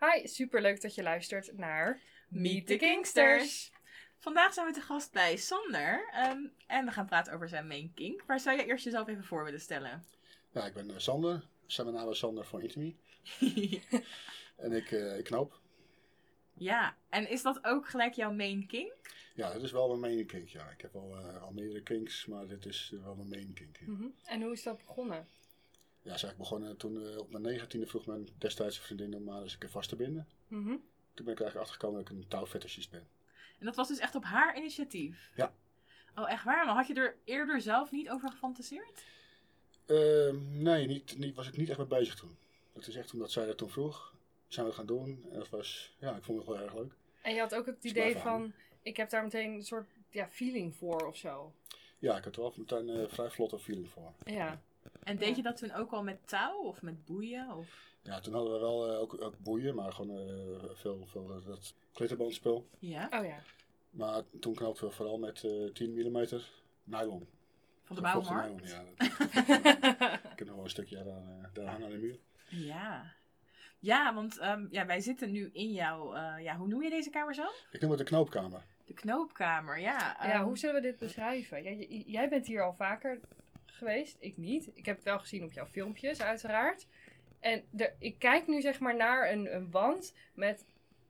Hi, superleuk dat je luistert naar Meet the Kingsters! Vandaag zijn we te gast bij Sander ehm, en we gaan praten over zijn main kink. Maar zou je eerst jezelf even voor willen stellen? Ja, ik ben eh, Sander. Zijn naam is Sander van Intimi. En ik, eh, ik knoop. ja, en is dat ook gelijk jouw main kink? Ja, dat is wel mijn main kink. Ja, ik heb al, eh, al meerdere kinks, maar dit is wel mijn main kink. Ja, Mhm. En hoe is dat begonnen? Ja is eigenlijk begonnen toen eh, op mijn negentiende vroeg mijn destijds vriendin om maar eens een keer vast te binden. Mhm. Toen ben ik eigenlijk achtergekomen dat ik een touwfetischist ben. En dat was dus echt op haar initiatief? Ja. Oh, echt waar? Maar had je er eerder zelf niet over gefantaseerd? Ehm, nee, niet, niet, was ik niet echt mee bezig toen. Het is echt omdat zij dat toen vroeg. Zijn we het gaan doen. En dat was, ja, ik vond het wel erg leuk. En je had ook het idee van, ik heb daar meteen een soort ja, feeling voor of zo. Ja, ik had er wel meteen een vrij vlotte feeling voor. Ja. En deed Ja. je dat toen ook al met touw of met boeien? Of... Ja, toen hadden we wel eh, ook, ook boeien, maar gewoon eh, veel, veel eh, dat klitterbandspul. Ja, Oh ja. Maar toen knoopten we vooral met eh 10 mm nylon. van de bouwmarkt. nylon, ja. ik heb nog wel een stukje daar, daar hangen aan de muur. Ja. Ja, want ehm, ja, wij zitten nu in jouw, eh, ja, hoe noem je deze kamer zo? Ik noem het de knoopkamer. De knoopkamer, ja. ja, ehm, hoe zullen we dit beschrijven? Jij, jij bent hier al vaker geweest, ik niet. Ik heb het wel gezien op jouw filmpjes, uiteraard. En de, ik kijk nu zeg maar naar een, een wand met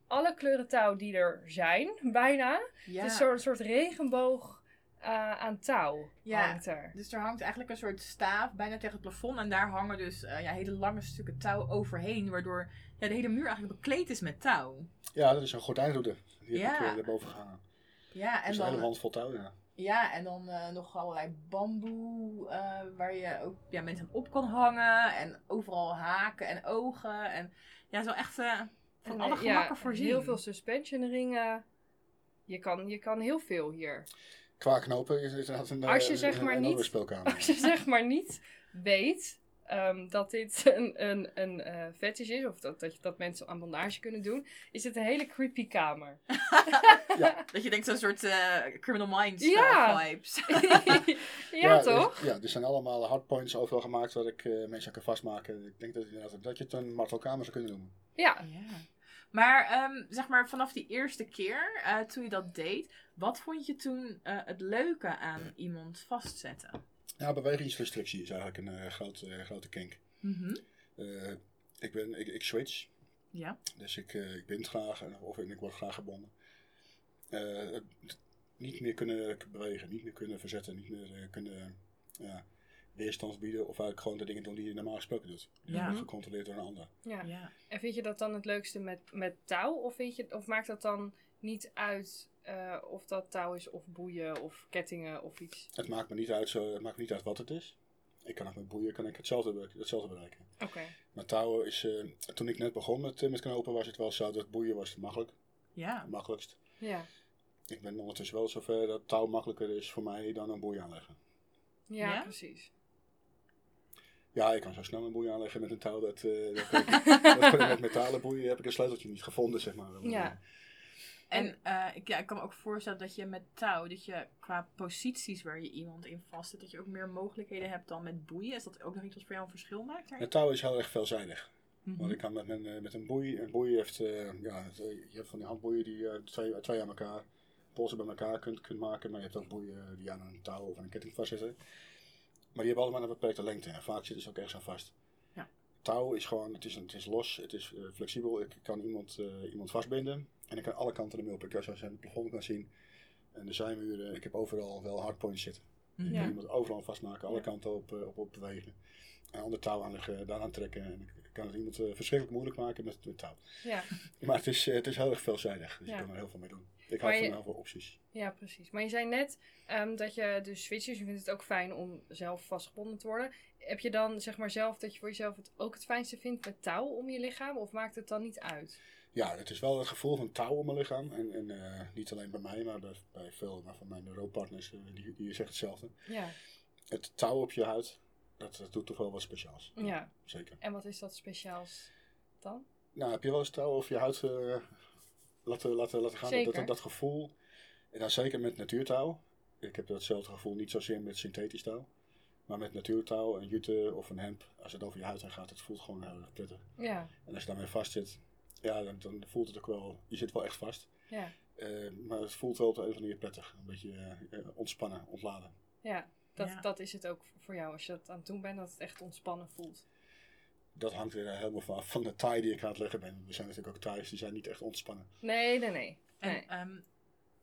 alle kleuren touw die er zijn, bijna. ja. Het is zo'n soort regenboog eh, aan touw Ja. hangt er. Dus er hangt eigenlijk een soort staaf bijna tegen het plafond. En daar hangen dus eh, ja, hele lange stukken touw overheen. Waardoor ja, de hele muur eigenlijk bekleed is met touw. Ja, dat is een gordijnroede. Die heb Ja. ik eh, erboven gehangen. Ja, en Dus een hele dan, wand vol touw, ja. Ja, en dan eh, nog allerlei bamboe. eh, waar je ook ja, mensen op kan hangen. En overal haken en ogen. En ja, zo echt eh, van En, alle gemakken ja, voorzien. Heel veel suspension ringen. Je kan, je kan heel veel hier. Qua knopen is het inderdaad een, Als je zeg een, maar een niet-. Als je zeg maar niet weet ehm, dat dit een, een, een eh fetish is, of dat, dat, je, dat mensen aan bondage kunnen doen, is het een hele creepy kamer. Dat je denkt zo'n soort eh, Criminal Minds eh, Ja. vibes. ja, er- toch? ja, er zijn allemaal hardpoints overal gemaakt waar ik eh, mensen kan vastmaken. Ik denk dat, dat je het een martelkamer zou kunnen noemen. Ja. Ja. Maar ehm, zeg maar vanaf die eerste keer eh, toen je dat deed, wat vond je toen eh, het leuke aan iemand vastzetten? Ja, bewegingsrestrictie is eigenlijk een eh, grote, eh, grote kink. Mhm. Eh, ik, ben, ik, ik switch. Ja. Dus ik, eh, ik bind graag en, of ik word graag gebonden. Eh, niet meer kunnen bewegen, niet meer kunnen verzetten, niet meer eh, kunnen ja, weerstand bieden. Of eigenlijk gewoon de dingen doen die je normaal gesproken doet. Ja. Gecontroleerd door een ander. ja. ja. En vind je dat dan het leukste met, met touw? Of, vind je, of maakt dat dan niet uit eh, of dat touw is of boeien of kettingen of iets? Het maakt me niet uit, zo, het maakt me niet uit wat het is. Ik kan ook met boeien kan ik hetzelfde, hetzelfde bereiken. Oké. Maar touwen is, eh, toen ik net begon met, eh, met knopen was het wel zo dat boeien was het makkelijk, Ja. het makkelijkst. Ja. Ik ben ondertussen wel zover dat touw makkelijker is voor mij dan een boei aanleggen. Ja, Ja? precies. Ja, ik kan zo snel een boei aanleggen met een touw. Dat, eh dat, kan ik, dat kan ik met metalen boeien heb ik een sleuteltje niet gevonden, zeg maar. Ja. En eh, ik, ja, ik kan me ook voorstellen dat je met touw, dat je qua posities waar je iemand in vastzet, dat je ook meer mogelijkheden hebt dan met boeien. Is dat ook nog iets wat voor jou een verschil maakt? daarin? Het touw is heel erg veelzijdig. Mhm. Want ik kan met, mijn, eh, met een boei, een boei heeft, eh, ja, je hebt van die handboeien die je twee, twee aan elkaar, polsen bij elkaar kunt, kunt maken. Maar je hebt ook boeien die aan een touw of aan een ketting vastzitten. Maar die hebben allemaal een beperkte lengte en vaak zitten ze ook ergens aan vast. Ja. Touw is gewoon, het is, het is los, het is flexibel. Ik kan iemand, eh, iemand vastbinden en ik kan alle kanten ermee op. Ik kan zoals je aan het plafond kan zien en de zijmuren, ik heb overal wel hardpoints zitten. Mhm. Ik Ja. kan iemand overal vastmaken, alle Ja. kanten op, eh, op, op bewegen. En ander touw aanleggen, daaraan trekken en ik kan het iemand eh, verschrikkelijk moeilijk maken met, met touw. Ja, Maar het is, eh, het is heel erg veelzijdig. Dus Ja. je kan er heel veel mee doen. Ik Maar hou je- van heel veel opties. ja, precies. Maar je zei net ehm, dat je dus switcht. Dus je vindt het ook fijn om zelf vastgebonden te worden. Heb je dan zeg maar zelf dat je voor jezelf het ook het fijnste vindt met touw om je lichaam? Of maakt het dan niet uit? Ja, het is wel het gevoel van touw om mijn lichaam. En, en eh, niet alleen bij mij, maar bij, bij veel maar van mijn rooppartners. eh, die, die zeggen hetzelfde. Ja, Het touw op je huid, dat, dat doet toch wel wat speciaals. ja. Zeker. En wat is dat speciaals dan? Nou, heb je wel eens touw over je huid eh, laten, laten, laten gaan? Dat, Zeker. dat, dat gevoel. En dan zeker met natuurtouw. Ik heb datzelfde gevoel niet zozeer met synthetisch touw. Maar met natuurtouw, een jute of een hemp, als het over je huid heen gaat, het voelt gewoon heel erg prettig. Ja, En als je daarmee vast zit, ja, dan, dan voelt het ook wel, je zit wel echt vast. ja, Eh, maar het voelt wel op de een of andere manier prettig. Een beetje eh, eh, ontspannen, ontladen. ja. Dat, Ja. dat is het ook voor jou als je dat aan het doen bent, dat het echt ontspannen voelt. Dat hangt weer helemaal van, van de taai die ik aan het leggen ben. Er zijn natuurlijk ook taais die zijn niet echt ontspannen. Nee, nee, nee. En ehm,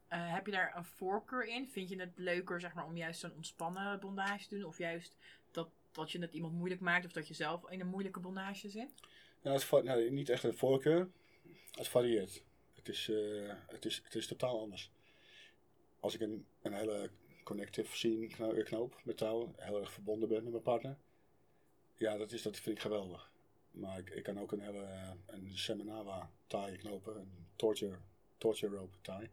eh, heb je daar een voorkeur in? Vind je het leuker zeg maar, om juist zo'n ontspannen bondage te doen? Of juist dat, dat je het iemand moeilijk maakt? Of dat je zelf in een moeilijke bondage zit? Ja, het nou, niet echt een voorkeur. Het varieert. Het is, eh, het is, het is totaal anders. Als ik een, een hele connective scene kno- knoop met touw, heel erg verbonden ben met mijn partner. Ja, dat, is, dat vind ik geweldig. Maar ik, ik kan ook een hele eh, een Seminawa taai knopen, een torture, torture rope taai.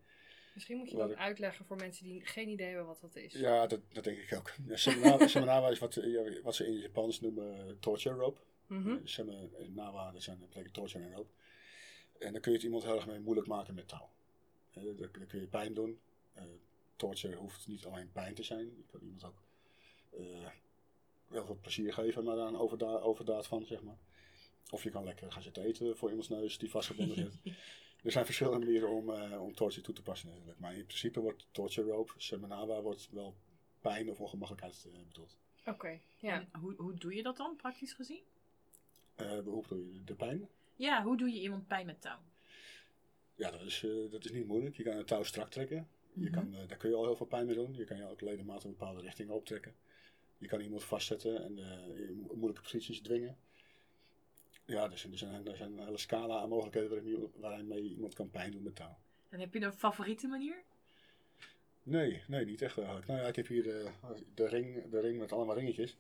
Misschien moet je dat uitleggen voor mensen die geen idee hebben wat dat is. Ja, dat, dat denk ik ook. Ja, Seminawa, Seminawa is wat, wat ze in het Japans noemen eh, torture rope. Mhm. Seminawa, dat zijn dat betekent torture en rope. En dan kun je het iemand heel erg mee moeilijk maken met touw. Eh, dan, dan kun je pijn doen. Eh, torture hoeft niet alleen pijn te zijn. Je kan iemand ook eh, heel veel plezier geven, maar daar een overda overdaad van, zeg maar. Of je kan lekker gaan zitten eten voor iemands neus die vastgebonden zit. Er zijn verschillende manieren om, eh, om torture toe te passen natuurlijk. Maar in principe wordt torture rope, Seminawa, wordt wel pijn of ongemakkelijkheid eh, bedoeld. Oké, ja. En hoe, hoe doe je dat dan, praktisch gezien? Eh je? De pijn? Ja, hoe doe je iemand pijn met touw? Ja, dat is, eh, dat is niet moeilijk. Je kan een touw strak trekken. Je Mhm. kan, eh, daar kun je al heel veel pijn mee doen. Je kan je ook ledematen in bepaalde richtingen optrekken. Je kan iemand vastzetten en in mo- moeilijke posities dwingen. Ja, dus er zijn, er zijn een hele scala aan mogelijkheden waarin, je- waarmee iemand kan pijn doen met touw. En heb je een favoriete manier? Nee, nee, niet echt eigenlijk. Nou ja, ik heb hier de, de, ring, de ring met allemaal ringetjes.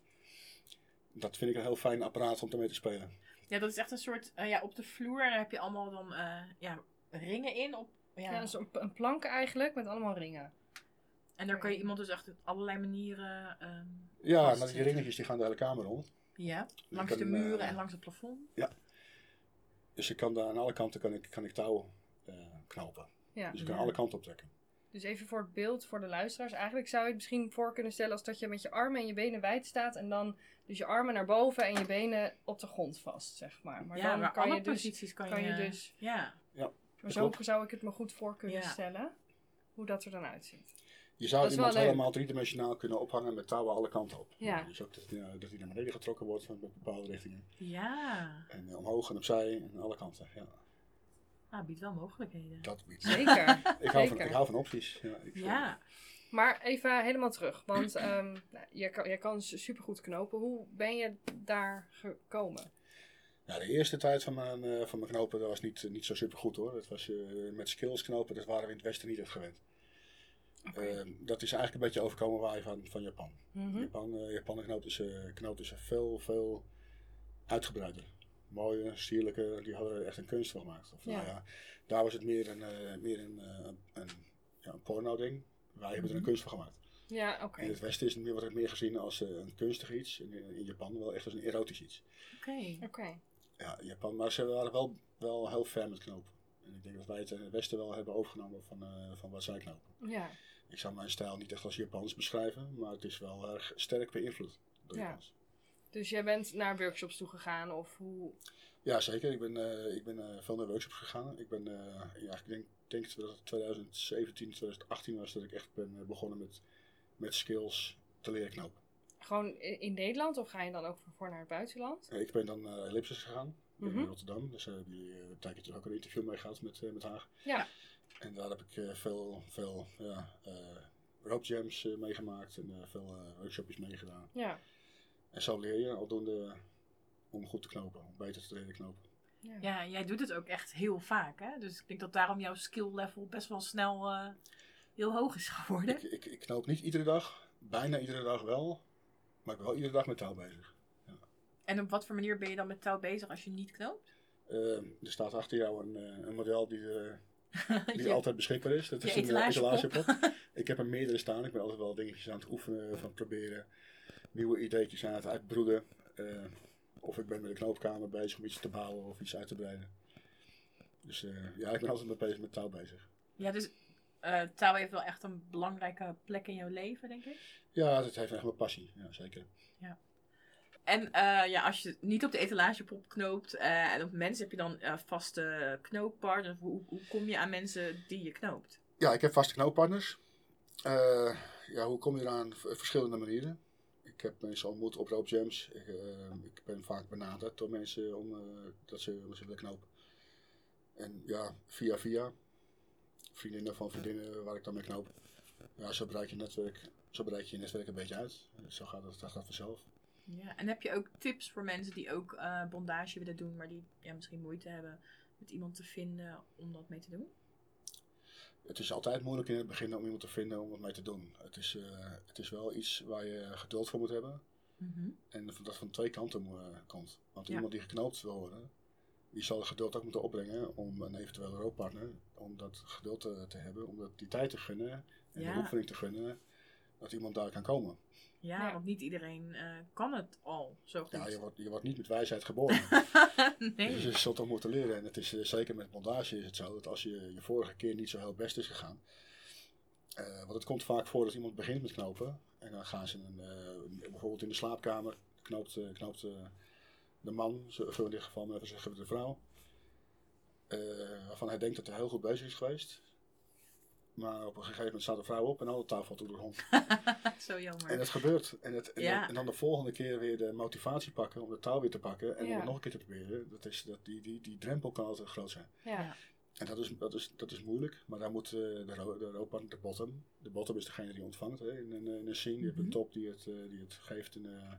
Dat vind ik een heel fijn apparaat om ermee te spelen. Ja, dat is echt een soort, eh, ja, op de vloer. Daar heb je allemaal dan, eh, ja, ringen in. Op, ja. Ja, dus een, een plank eigenlijk met allemaal ringen. En daar kan je iemand dus echt op allerlei manieren, ehm, Ja, maar die ringetjes die gaan de hele kamer rond. ja, Je langs kan, de muren eh, en langs het plafond. Dus je kan daar aan alle kanten kan ik, kan ik touw eh, knopen. Ja. Dus je kan Ja. alle kanten optrekken. Dus even voor het beeld voor de luisteraars. Eigenlijk zou je het misschien voor kunnen stellen als dat je met je armen en je benen wijd staat. En dan dus je armen naar boven en je benen op de grond vast, zeg maar. Maar ja, dan maar kan alle je dus... posities kan, kan je, je dus- Ja, Maar zo klopt. zou ik het me goed voor kunnen Ja. stellen. Hoe dat er dan uitziet. Je zou Dat iemand helemaal driedimensionaal kunnen ophangen met touwen alle kanten op. Ja. Dus ook dat, ja, dat hij naar beneden getrokken wordt met bepaalde richtingen. ja. En eh, omhoog en opzij en alle kanten. Ja, Ah, biedt wel mogelijkheden. dat biedt. Zeker. Ik hou, van, Zeker. ik hou van opties. Ja, ik, eh, Ja. Maar even helemaal terug. Want ehm nou, jij, kan, jij kan su- supergoed knopen. Hoe ben je daar gekomen? Ja, de eerste tijd van mijn, eh, van mijn knopen dat was niet, niet zo super goed hoor. Dat was eh, met skills knopen, dat waren we in het Westen niet echt gewend. Eh, dat is eigenlijk een beetje overkomen waar van, van Japan. Mhm. Japan, eh, Japan is, eh, knoop is veel, veel uitgebreider. Mooie, sierlijke, die hadden er echt een kunst van gemaakt. Of, Ja. Nou ja, daar was het meer een, eh, meer een, eh, een, ja, een porno-ding. Wij hebben er een Mhm. kunst van gemaakt. Ja, oké. In het Westen is het meer, wordt het meer gezien als eh, een kunstig iets. En in, in Japan wel echt als een erotisch iets. Oké. Oké. Ja, Japan, maar ze waren wel, wel heel ver met knopen. En ik denk dat wij het in het Westen wel hebben overgenomen van, eh, van wat zij knopen. Ja. Ik zou mijn stijl niet echt als Japans beschrijven, maar het is wel erg sterk beïnvloed door Ja. Japans. Dus jij bent naar workshops toe gegaan of hoe... Ja, zeker. Ik ben, eh, ik ben eh, veel naar workshops gegaan. Ik ben, eh, ja, ik denk, denk dat het 2017, 2018 was dat ik echt ben begonnen met, met skills te leren knopen. Gewoon in Nederland of ga je dan ook voor naar het buitenland? Ik ben dan naar Ellipsis gegaan, Mhm. in Rotterdam. Dus daar hebben jullie eh, een tijdje terug ook een interview mee gehad met, met Haag. Ja. En daar heb ik veel, veel ja, rope jams meegemaakt en veel workshopjes meegedaan. Ja. En zo leer je aldoende om goed te knopen, om beter te leren knopen. Ja, jij doet het ook echt heel vaak, hè? Dus ik denk dat daarom jouw skill level best wel snel eh, heel hoog is geworden. Ik, ik, ik knoop niet iedere dag, bijna iedere dag wel, maar ik ben wel iedere dag met touw bezig. En op wat voor manier ben je dan met touw bezig als je niet knoopt? Eh, er staat achter jou een, eh, een model die, eh, die Je- altijd beschikbaar is. Dat je is een eh, etalagepop. etalagepop. ik heb er meerdere staan. Ik ben altijd wel dingetjes aan het oefenen, van het proberen. Nieuwe ideetjes aan het uitbroeden. Eh, of ik ben met de knoopkamer bezig om iets te bouwen of iets uit te breiden. Dus eh, ja, ik ben altijd bezig met touw bezig. Ja, dus eh, touw heeft wel echt een belangrijke plek in jouw leven, denk ik. Ja, dat heeft echt mijn passie. Ja, zeker. En eh, ja, als je niet op de etalagepop knoopt eh, en op mensen heb je dan vaste knooppartners. Hoe, hoe kom je aan mensen die je knoopt? Ja, ik heb vaste knooppartners. Ja, hoe kom je eraan? Verschillende manieren. Ik heb mensen ontmoet op roopjams. Ik, eh, ik ben vaak benaderd door mensen om, eh, dat ze, om ze willen knopen. En ja, via via. Vriendinnen van vriendinnen waar ik dan mee knoop. Ja, zo bereik je netwerk, zo bereik je je netwerk een beetje uit. Zo gaat het, dat gaat vanzelf. Ja, en heb je ook tips voor mensen die ook eh, bondage willen doen, maar die ja, misschien moeite hebben met iemand te vinden om dat mee te doen? Het is altijd moeilijk in het begin om iemand te vinden om het mee te doen. Het is, eh, het is wel iets waar je geduld voor moet hebben. En dat van twee kanten eh, komt. Want Ja. iemand die geknoopt wil worden, die zal de geduld ook moeten opbrengen om een eventuele rookpartner, om dat geduld te, te hebben, om dat die tijd te gunnen en Ja. de oefening te gunnen, dat iemand daar kan komen. Ja, want niet iedereen eh, kan het al zo goed. Ja, je wordt, je wordt niet met wijsheid geboren. nee. Dus je zult toch moeten leren. En het is eh, zeker met bondage is het zo dat als je je vorige keer niet zo heel best is gegaan. eh, want het komt vaak voor dat iemand begint met knopen. En dan gaan ze een, eh, bijvoorbeeld in de slaapkamer. Knoopt, eh, knoopt eh, de man, in dit geval maar even zeggen de vrouw. eh, waarvan hij denkt dat hij heel goed bezig is geweest. Maar op een gegeven moment staat de vrouw op en al de touw valt door de grond. zo jammer. En het gebeurt. En, het, en, Ja. dan, en dan de volgende keer weer de motivatie pakken om de touw weer te pakken. En Ja. om het nog een keer te proberen. Dat is, dat, die, die, die drempel kan altijd groot zijn. Ja. En dat is, dat is, dat is moeilijk. Maar daar moet eh, de, de de bottom. De bottom is degene die ontvangt hè, in, een, in een scene. Je hebt Mhm. een top die het, eh, die het geeft. En eh,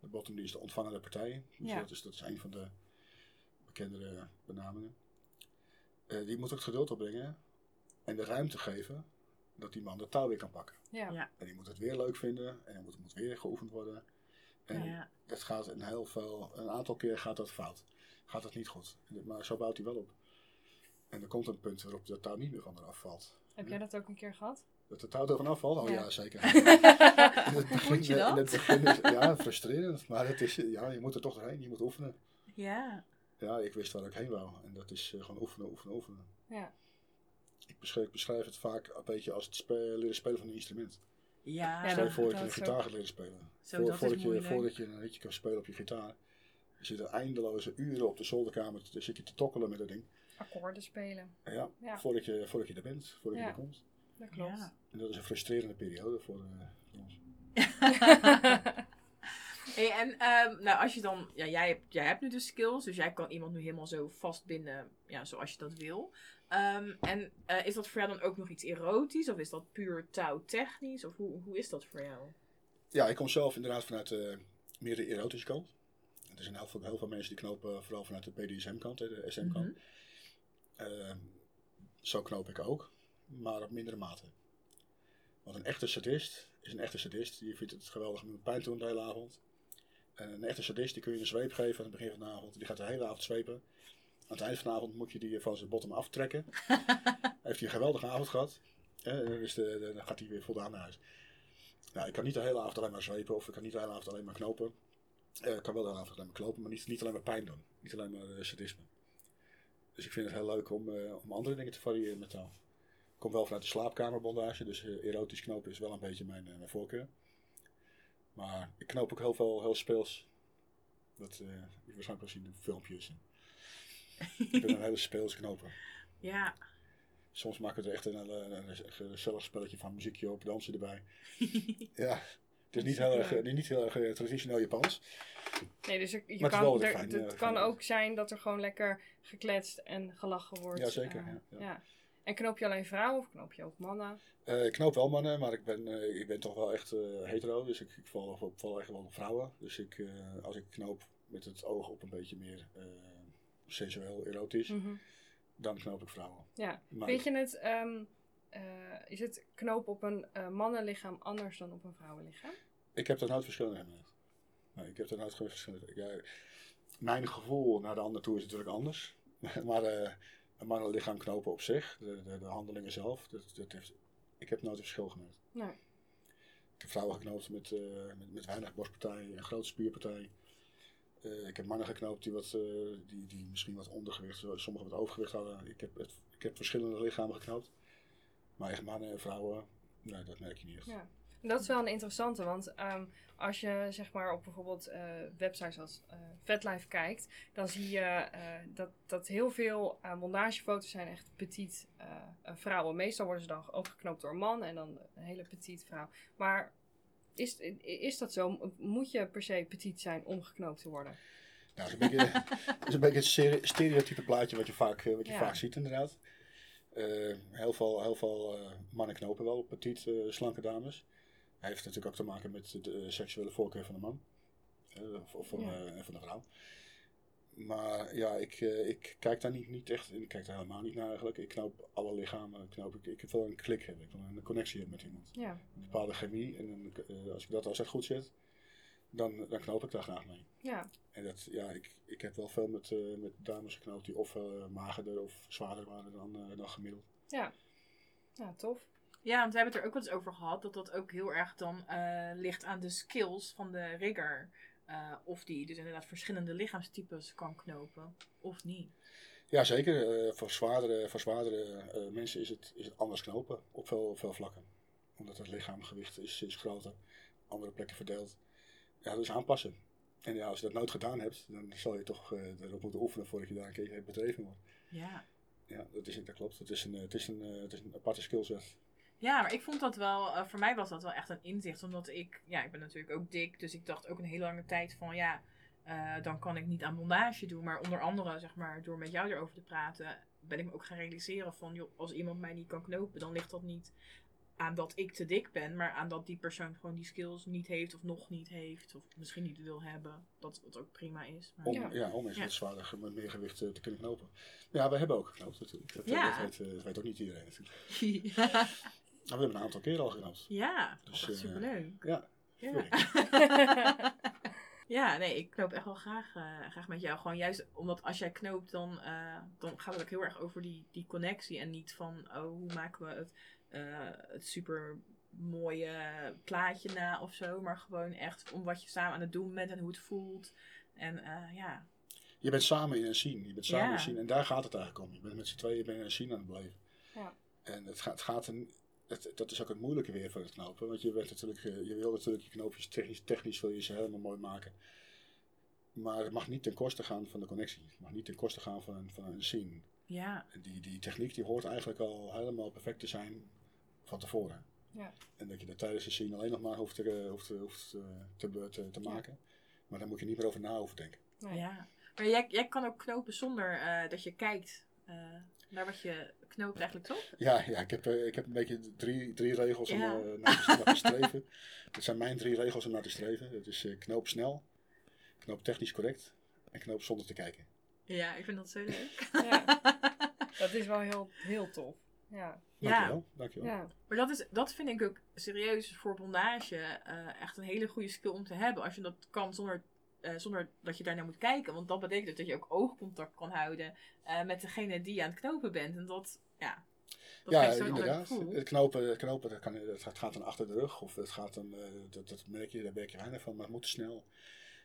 de bottom die is de ontvangende partij. Dus Ja. dat, is, dat is een van de bekendere benamingen. Eh, die moet ook het geduld opbrengen. En de ruimte geven dat die man de touw weer kan pakken. Ja. Ja. En die moet het weer leuk vinden. En het moet, moet weer geoefend worden. En ja. dat gaat een heel veel, een aantal keer gaat dat fout. Gaat dat niet goed. Maar zo bouwt hij wel op. En er komt een punt waarop de touw niet meer van eraf valt. Heb jij dat ook een keer gehad? Dat de touw er vanaf valt? Oh ja, Ja. zeker. In het begin, je dat? In het begin is, ja, frustrerend. Maar het is, ja, je moet er toch doorheen. Je moet oefenen. Ja. Ja, ik wist waar ik heen wou. En dat is eh, gewoon oefenen, oefenen, oefenen. Ja. Ik beschrijf, ik beschrijf het vaak een beetje als het spe- leren spelen van een instrument. Ja, Ja, Stel je voor dat je een gitaar gaat leren spelen. Zo, Voor- dat is voordat, je, voordat je een liedje kan spelen op je gitaar. Je zit er eindeloze uren op de zolderkamer te, zit je te tokkelen met dat ding. Akkoorden spelen. En Ja, Ja. Voordat, je, voordat je er bent, voordat Ja. je er komt. Dat klopt. Ja. En dat is een frustrerende periode voor, eh, voor ons. Hey, en ehm, nou, als je dan, ja, jij, hebt, jij hebt nu de skills, dus jij kan iemand nu helemaal zo vastbinden, ja, zoals je dat wil. Ehm, en eh, is dat voor jou dan ook nog iets erotisch, of is dat puur touwtechnisch, of hoe, hoe is dat voor jou? Ja, ik kom zelf inderdaad vanuit eh, meer de erotische kant. Er zijn heel veel, heel veel mensen die knopen vooral vanuit de BDSM-kant, de SM-kant. Mhm. Ehm, zo knoop ik ook, maar op mindere mate. Want een echte sadist is een echte sadist. Die vindt het geweldig om pijn te doen de hele avond. En een echte sadist die kun je een zweep geven aan het begin van de avond. Die gaat de hele avond zwepen. Aan het eind van de avond moet je die van zijn bottom aftrekken. Heeft hij een geweldige avond gehad. En dan, is de, dan gaat hij weer voldaan naar huis. Nou, ik kan niet de hele avond alleen maar zwepen of ik kan niet de hele avond alleen maar knopen. Eh, ik kan wel de hele avond alleen maar knopen, maar niet, niet alleen maar pijn doen. Niet alleen maar eh, sadisme. Dus ik vind het heel leuk om, eh, om andere dingen te variëren met taal. Ik kom wel vanuit de slaapkamerbondage, dus eh, erotisch knopen is wel een beetje mijn, eh, mijn voorkeur. Maar ik knoop ook heel veel heel speels. Dat uh, je waarschijnlijk wel zien in filmpjes. Ik ben een hele speels knoper. Ja, Soms maken we er echt een, een, een, gezellig spelletje van muziekje op, dansen erbij. ja, het is niet heel erg, eh, niet heel erg eh, traditioneel Japans. Nee, dus er- je Maar het kan, er- fijn, het eh, kan ook zijn dat er gewoon lekker gekletst en gelachen wordt. Ja, zeker, eh, ja, ja. En knoop je alleen vrouwen of knoop je ook mannen? Ik knoop wel mannen, maar ik ben, ik ben toch wel echt hetero. Dus ik, ik val, op, val echt wel op vrouwen. Dus ik, als ik knoop, met het oog op een beetje meer sensueel, erotisch, Mhm. dan knoop ik vrouwen. Ja. Maar Vind je het, ehm, eh, is het knopen op een eh, mannenlichaam anders dan op een vrouwenlichaam? Ik heb daar nooit verschillen in gemaakt. Nee, ik heb daar nooit geen verschillen in. Ja, mijn gevoel naar de ander toe is natuurlijk anders. maar eh, een mannenlichaam knopen op zich, de, de, de handelingen zelf, dat, dat heeft, ik heb nooit een verschil gemaakt. Nee. Ik heb vrouwen geknoopt met, met, met weinig borstpartij en grote spierpartij. Eh, ik heb mannen geknoopt die, wat, eh, die, die misschien wat ondergewicht, sommigen wat overgewicht hadden. Ik heb, het, ik heb verschillende lichamen geknoopt. Maar echt mannen en vrouwen, nee, dat merk je niet echt. Ja. Dat is wel een interessante, want ehm, als je zeg maar op bijvoorbeeld eh, websites als eh VetLife kijkt, dan zie je dat, dat heel veel uh, montagefoto's zijn echt petit vrouwen. Meestal worden ze dan ook geknoopt door een man en dan een hele petit vrouw. Maar is, is dat zo? Moet je per se petit zijn om geknoopt te worden? Ja, dat is een beetje, dat is een beetje het stere- stereotype plaatje wat je vaak, eh, wat je Ja. vaak ziet inderdaad. Eh, heel veel, heel veel eh, mannen knopen wel op petit, slanke dames. Hij heeft natuurlijk ook te maken met de seksuele voorkeur van de man. Of van, Ja. van de vrouw. Maar ja, ik, eh, ik kijk daar niet, niet echt, ik kijk daar helemaal niet naar eigenlijk. Ik knoop alle lichamen, knoop ik, ik wil een klik hebben, ik wil een connectie hebben met iemand. Ja, Een bepaalde chemie en een, eh, als ik dat als dat goed zit, dan, dan knoop ik daar graag mee. ja, En dat, ja, ik, ik heb wel veel met, eh, met dames geknoopt die of magerder of zwaarder waren dan, eh, dan gemiddeld. ja. Ja, tof. Ja, want we hebben het er ook wel eens over gehad dat dat ook heel erg dan eh, ligt aan de skills van de rigger. Eh, of die dus inderdaad verschillende lichaamstypes kan knopen, of niet. Ja, zeker. eh, voor zwaardere, voor zwaardere eh, mensen is het, is het anders knopen op veel, veel vlakken. Omdat het lichaamgewicht is, is groter, andere plekken verdeeld. Ja, is aanpassen. En ja, als je dat nooit gedaan hebt, dan zal je toch erop moeten oefenen voordat je daar een keer bedreven wordt. Ja. Ja, dat, is, dat klopt. Het is een, het is een, het is een aparte skillset. Ja, maar ik vond dat wel, eh, voor mij was dat wel echt een inzicht. Omdat ik, ja, ik ben natuurlijk ook dik. Dus ik dacht ook een hele lange tijd van, ja, eh, dan kan ik niet aan bondage doen. Maar onder andere, zeg maar, door met jou erover te praten, ben ik me ook gaan realiseren van, joh, als iemand mij niet kan knopen, dan ligt dat niet aan dat ik te dik ben. Maar aan dat die persoon gewoon die skills niet heeft of nog niet heeft. Of misschien niet wil hebben. Dat wat ook prima is. Maar... Om, Ja. ja. om eens Ja. met zwaarder, ge- met meer gewicht eh, te kunnen knopen. Ja, we hebben ook geknoopt natuurlijk. Dat, Ja. dat, weet, eh, dat weet ook niet iedereen natuurlijk. Maar we hebben een aantal keren al geknoopt. ja, dat Dus, is echt eh, superleuk. Ja, Ja. ja, nee, ik knoop echt wel graag, eh, graag met jou. Gewoon juist omdat als jij knoopt, dan, eh, dan gaat het ook heel erg over die, die connectie. En niet van, oh, hoe maken we het, het super mooie plaatje na of zo. Maar gewoon echt om wat je samen aan het doen bent en hoe het voelt. En ja, Je bent samen in een scene. Je bent samen Ja. in een scene. En daar gaat het eigenlijk om. Je bent met z'n tweeën je een scene aan het beleven. Ja. En het gaat, het gaat een, het, dat is ook het moeilijke weer van het knopen. Want je, bent natuurlijk, je wil natuurlijk je knoopjes technisch, technisch wil je ze helemaal mooi maken. Maar het mag niet ten koste gaan van de connectie. Het mag niet ten koste gaan van een, van een scene. ja, En die, die techniek die hoort eigenlijk al helemaal perfect te zijn van tevoren. Ja. En dat je dat tijdens de scene alleen nog maar hoeft te, eh, hoeft, hoeft, te, te, te maken. Maar daar moet je niet meer over na hoeven denken. Nee. ja. Maar jij, jij kan ook knopen zonder eh, dat je kijkt naar wat je knoopt eigenlijk, toch? Ja, ja ik, heb, eh, ik heb een beetje drie, drie regels om Ja. eh, naar, te, naar te streven. Dat zijn mijn drie regels om naar te streven. Het is eh, knoop snel, knoop technisch correct en knoop zonder te kijken. Ja, ik vind dat zo leuk. Ja. Dat is wel heel, heel tof. Ja. Ja. Dankjewel. Dankjewel. Ja. Maar dat, is, dat vind ik ook serieus voor bondage eh, echt een hele goede skill om te hebben. Als je dat kan zonder, eh, zonder dat je daarnaar moet kijken. Want dat betekent dat je ook oogcontact kan houden eh, met degene die je aan het knopen bent. En dat, ja, dat ja, geeft zo'n ander inderdaad. Het knopen, het, knopen dat kan, het gaat- dan achter de rug of het gaat dan, eh, dat, dat merk je, daar merk je weinig van, maar het moet snel.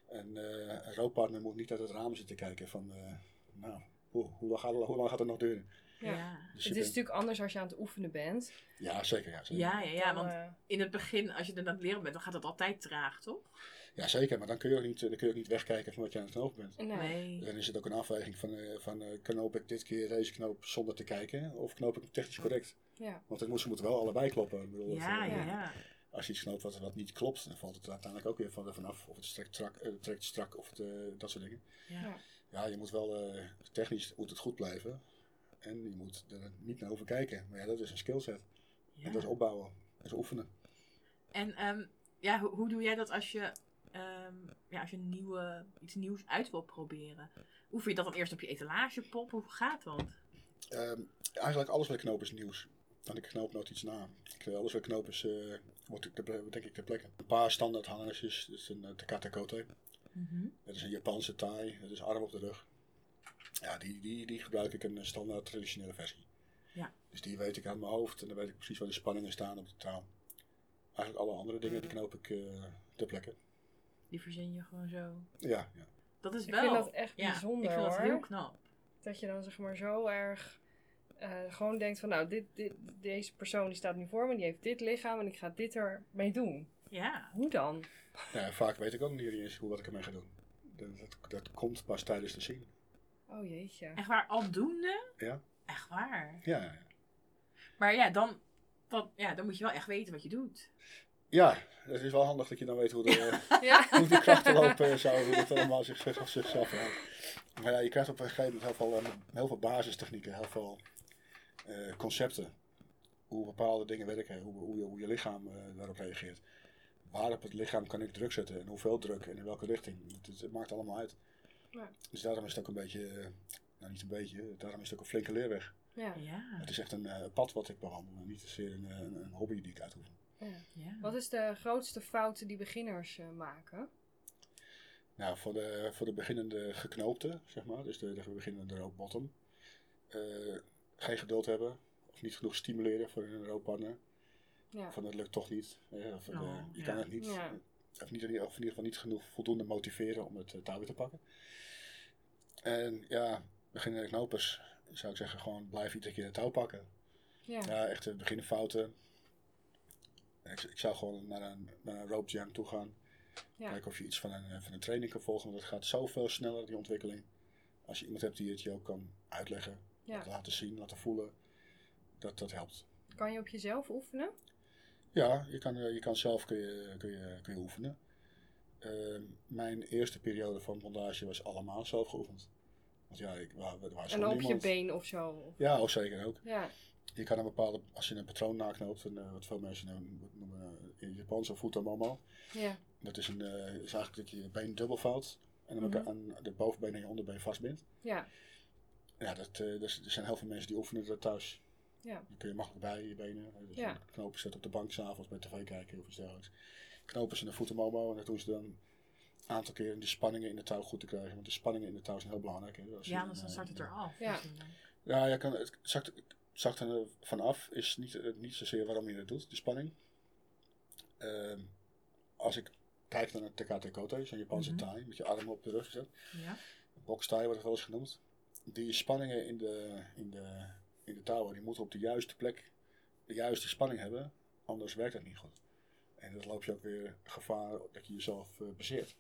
En eh, een rookpartner moet niet uit het raam zitten kijken van, eh, nou, hoe, hoe, lang gaat, het- hoe lang gaat het nog duren? Ja. Ja. Dus Het is bent- natuurlijk anders als je aan het oefenen bent. ja, zeker. Ja, zeker. Ja, ja, ja, Dan, want in het begin, als je er aan het leren bent, dan gaat het altijd traag, toch? Ja, zeker. Maar dan kun je ook niet, dan kun je ook niet wegkijken van wat je aan het knopen bent. nee. Dan is het ook een afweging van, eh, van eh, knoop ik dit keer deze knoop zonder te kijken of knoop ik hem technisch correct? Ja. Want het moet, ze moeten wel allebei kloppen. Ik bedoel, Ja, eh, ja. Als je iets knoopt wat, wat niet klopt, dan valt het uiteindelijk ook weer van er vanaf. Of het strekt strak, eh, trekt strak of het, eh, dat soort dingen. ja. Ja. Je moet wel eh, technisch moet het goed blijven. En je moet er niet naar over kijken. Maar ja, dat is een skillset. Ja. En dat is opbouwen. Dat is oefenen. En ehm, ja, hoe, hoe doe jij dat als je ehm, ja, als je een nieuwe, iets nieuws uit wil proberen, oefen je dat dan eerst op je etalagepop? Hoe gaat dat? Ehm, eigenlijk alles wat ik knoop is nieuws. Want ik knoop nooit iets na. Ik, eh, alles wat ik knoop is, eh wordt ik ter- denk ik ter plekke. Een paar standaard hangersjes. Dat is een uh, Takata Kote. Dat is een Japanse taai. Dat is arm op de rug. Ja, die, die, die gebruik ik een eh, standaard traditionele versie. Ja. Dus die weet ik aan mijn hoofd. En dan weet ik precies waar de spanningen staan op de touw. Eigenlijk alle andere dingen die knoop ik eh ter plekke. Die verzin je gewoon zo. Ja, ja. Dat is Ik wel. vind dat echt ja, bijzonder, Ik vind dat hoor. heel knap. Dat je dan zeg maar zo erg eh, gewoon denkt van nou, dit, dit, deze persoon die staat nu voor me, die heeft dit lichaam en ik ga dit ermee doen. Ja. Hoe dan? ja, vaak weet ik ook niet eens hoe wat ik ermee ga doen. Dat, dat, dat komt pas tijdens de zien. Oh jeetje. Echt waar, aldoende? Ja. Echt waar. Ja, ja, ja. Maar ja, dan, dan, ja, dan moet je wel echt weten wat je doet. Ja, het is wel handig dat je dan weet hoe de, Ja. hoe de krachten lopen zo, hoe het allemaal zichzelf, zichzelf houdt. Maar ja, je krijgt op een gegeven moment heel veel, eh, heel veel basistechnieken, heel veel eh, concepten. Hoe bepaalde dingen werken, hoe, hoe, je, hoe je lichaam eh, daarop reageert. Waar op het lichaam kan ik druk zetten en hoeveel druk en in welke richting. Het, het- het maakt allemaal uit. Ja. Dus daarom is het ook een beetje, eh, nou niet een beetje, daarom is het ook een flinke leerweg. Ja. Ja. Het is echt een eh, pad wat ik bewandel en niet zozeer een, een, een hobby die ik uitoefen. Ja. Wat is de grootste fouten die beginners eh, maken? Nou, voor de, voor de beginnende geknoopte, zeg maar, dus de, de beginnende rope bottom, eh, geen geduld hebben of niet genoeg stimuleren voor een rooppartner. Ja. Van dat lukt toch niet. eh, of, eh, Oh, je ja. kan het niet, Ja. of, niet, of in ieder geval niet genoeg voldoende motiveren om het touw weer te pakken. En ja, beginnende knopers zou ik zeggen, gewoon blijf iedere keer het touw pakken. Ja. Ja, echt beginfouten. Ik, ik zou gewoon naar een, naar een rope jam toe gaan. Ja. Kijken of je iets van een, eh, van een training kan volgen. Want dat gaat zoveel sneller, die ontwikkeling. Als je iemand hebt die het je ook kan uitleggen. Ja. Laten zien, laten voelen. Dat, dat helpt. Kan je op jezelf oefenen? Ja, je kan, eh, je kan zelf kun je, kun je, kun je oefenen. Eh, mijn eerste periode van bondage was allemaal zelf geoefend. Want ja, ik, waar, waar En op je been of zo? Ja, oh, zeker ook. Ja. Je kan een bepaalde, als je een patroon naknoopt, een, eh, wat veel mensen noemen, noemen eh, in het Japans een futomomo. Ja. Dat is, een, eh, is eigenlijk dat je je been dubbel vouwt en dan aan de bovenbeen en je onderbeen vastbindt. Ja. Ja, dat, eh, dus, er zijn heel veel mensen die oefenen dat thuis. Ja. Dan kun je makkelijk bij je benen. Dus Ja. knopen ze dat op de bank s'avonds bij tv kijken of iets dergelijks. Knopen ze een futomomo en dat doen ze dan een aantal keer om de spanningen in de touw goed te krijgen. Want de spanningen in de touw zijn heel belangrijk. Hè. Ja, dan eh, start het eraf. Ja. Ja, je kan, het zakt, zakt er vanaf is niet, eh, niet zozeer waarom je het doet, de spanning. Ehm, als ik kijk naar een Takate Kote, zo'n Japanse Mhm. taai, met je armen op de rug gezet. Ja. Boxtaai wordt het wel eens genoemd. Die spanningen in de, in de, in de touwen, die moeten op de juiste plek de juiste spanning hebben, anders werkt dat niet goed. En dan loop je ook weer gevaar dat je jezelf eh bezeert.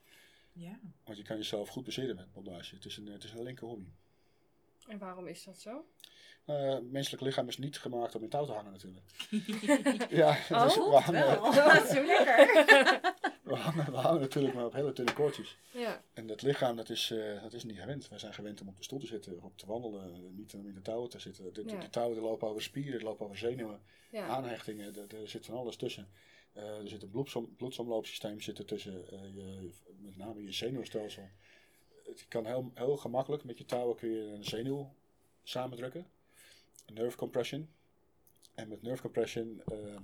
Ja. Want je kan jezelf goed bezeren met bondage. Het is een, het is een linker hobby. En waarom is dat zo? Eh, menselijk lichaam is niet gemaakt om in touw te hangen natuurlijk. ja, Oh, dus we, hangen, Wel. Dat is zo lekker. we, hangen, we hangen natuurlijk maar op hele dunne koordjes. Ja. En dat lichaam, dat is, eh, dat is niet gewend. Wij zijn gewend om op de stoel te zitten, of op te wandelen, niet om in de touwen te zitten. De, de- Ja. Touwen die lopen over spieren, die lopen over zenuwen, Ja. aanhechtingen, er, er zit van alles tussen. Eh, er zit een bloedsom, bloedsomloopsysteem zit er tussen, eh, je, met name je zenuwstelsel. Het kan heel, heel gemakkelijk, met je touwen kun je een zenuw samendrukken. Nerve compression. En met nerve compression, eh,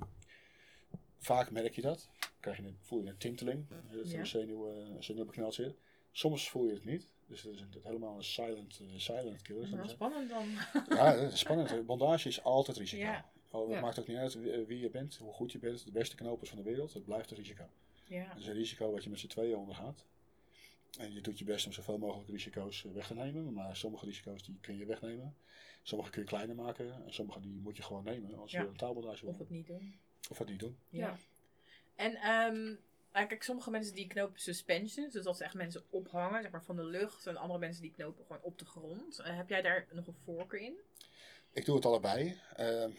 vaak merk je dat. Krijg je een, voel je een tinteling, eh, dat er Ja. een zenuw, eh, een zenuw bekneld zit. Soms voel je het niet. Dus dat is een, dat helemaal een silent, eh, silent killer. ik Wel zeggen. spannend dan. Ja, dat is spannend. Bondage is altijd risico. Ja. Oh, het maakt ook niet uit wie, je bent, hoe goed je bent. De beste knopers van de wereld, het blijft een risico. Ja. Het is een risico wat je met z'n tweeën ondergaat. En je doet je best om zoveel mogelijk risico's eh, weg te nemen. Maar sommige risico's die kun je wegnemen. Sommige kun je kleiner maken. En sommige die moet je gewoon nemen als Ja. je een taalbondage wil. Of het niet doen. Of het niet doen. Ja. Ja. En kijk, sommige mensen die knopen suspensions, dus dat ze echt mensen ophangen, zeg maar van de lucht. En andere mensen die knopen gewoon op de grond. Eh, heb jij daar nog een voorkeur in? Ik doe het allebei. Ehm,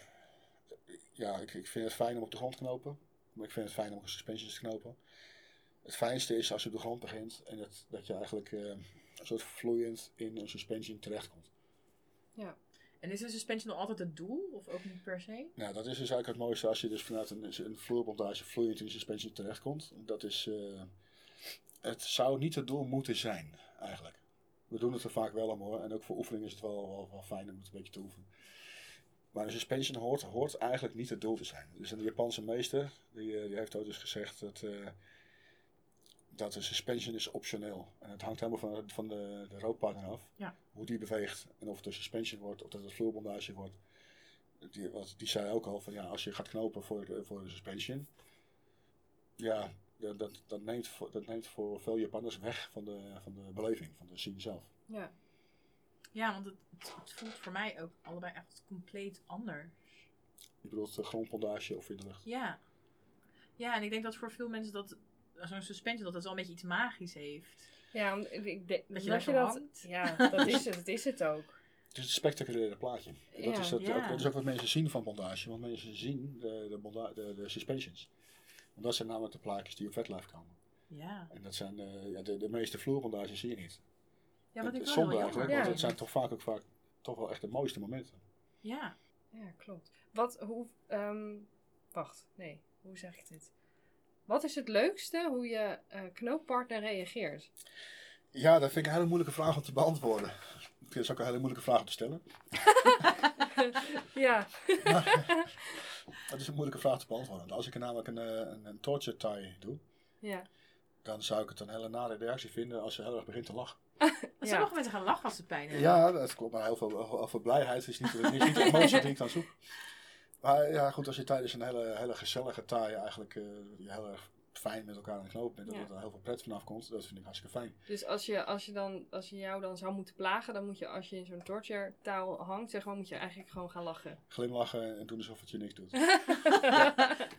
ja, ik, ik vind het fijn om op de grond te knopen. Maar ik vind het fijn om ook een suspension te knopen. Het fijnste is als je op de grond begint en dat, dat je eigenlijk eh, een soort vloeiend in een suspension terechtkomt. En is een suspension altijd het doel? Of ook niet per se? Nou, dat is dus eigenlijk het mooiste als je dus vanuit een, een vloerbondage vloeiend in de suspension terechtkomt. Dat is, eh, het zou niet het doel moeten zijn, eigenlijk. We doen het er vaak wel om hoor. En ook voor oefening is het wel, wel, wel fijn om het een beetje te oefenen. Maar een suspension hoort, hoort eigenlijk niet het doel te zijn. Dus een Japanse meester, die, eh, die heeft ook dus gezegd dat, eh, dat een suspension is optioneel. En het hangt helemaal van, van de, de roodpartner af. Ja. Hoe die beweegt. En of het een suspension wordt, of dat het vloerbondage wordt. Die, wat, die zei ook al van ja, als je gaat knopen voor, voor een suspension. Ja, dat, dat, dat, neemt voor, dat neemt voor veel Japanners weg van de, van de beleving, van de scene zelf. Ja. Ja, want het, het, het voelt voor mij ook allebei echt compleet anders. Je bedoelt de grondpondage of in de lucht. Ja. Ja, en ik denk dat voor veel mensen dat zo'n suspension dat het wel een beetje iets magisch heeft. Ja, ik- denk Dat je dat je dat. Ja, dat is het. Dat is het ook. Het is een spectaculaire plaatje. Dat, Ja. is dat, Ja. ook, dat is ook wat mensen zien van bondage. Want mensen zien de, de, de, de suspensions. Want dat zijn namelijk de plaatjes die op vetlijf komen. Ja. En dat zijn eh, ja, de, de meeste vloerbondages zie je niet. Ja, wat ik Het wel zonde eigenlijk, want het vind. zijn toch vaak ook vaak toch wel echt de mooiste momenten. Ja. Ja, klopt. Wat, hoe, ehm, wacht, nee, hoe zeg ik dit? Wat is het leukste hoe je eh, knooppartner reageert? Ja, dat vind ik een hele moeilijke vraag om te beantwoorden. Ik vind het ook een hele moeilijke vraag om te stellen. ja, Het is een moeilijke vraag te beantwoorden. Als ik er namelijk een, eh, een, een torture tie doe, ja. dan zou ik het een hele nare reactie vinden als ze heel erg begint te lachen. Maar Sommige mensen gaan lachen als ze pijn hebben. Ja, dat klopt. Maar heel veel, heel veel blijheid is niet, is niet de emotie die ik dan zoek. Maar ja, goed, als je tijdens een hele, hele gezellige taai eigenlijk eh, je heel erg fijn met elkaar aan de knoop bent, dat Ja. er heel veel pret vanaf komt, dat vind ik hartstikke fijn. Dus als je, als, je dan, als je jou dan zou moeten plagen, dan moet je als je in zo'n torture taal hangt, zeg maar, moet je eigenlijk gewoon gaan lachen. Glimlachen en doen alsof het je niks doet.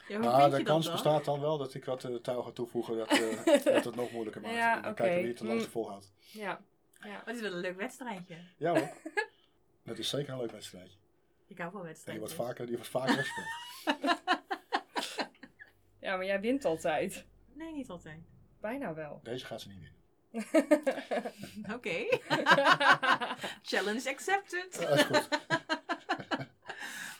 Ja, maar de kans dat dan? bestaat dan wel dat ik wat uh, touw ga toevoegen dat, eh, dat het nog moeilijker maakt. Ja, En dan kijken wie het de langste Mm. volhoudt. Ja, ja. Maar het is wel een leuk wedstrijdje. Ja hoor. Dat is zeker een leuk wedstrijdje. Ik hou van En die wedstrijden. wordt vaker, die wordt vaker weggespeeld. ja, maar jij wint altijd. Nee, niet altijd. Bijna wel. Deze gaat ze niet winnen. Oké. Challenge accepted. Dat is goed.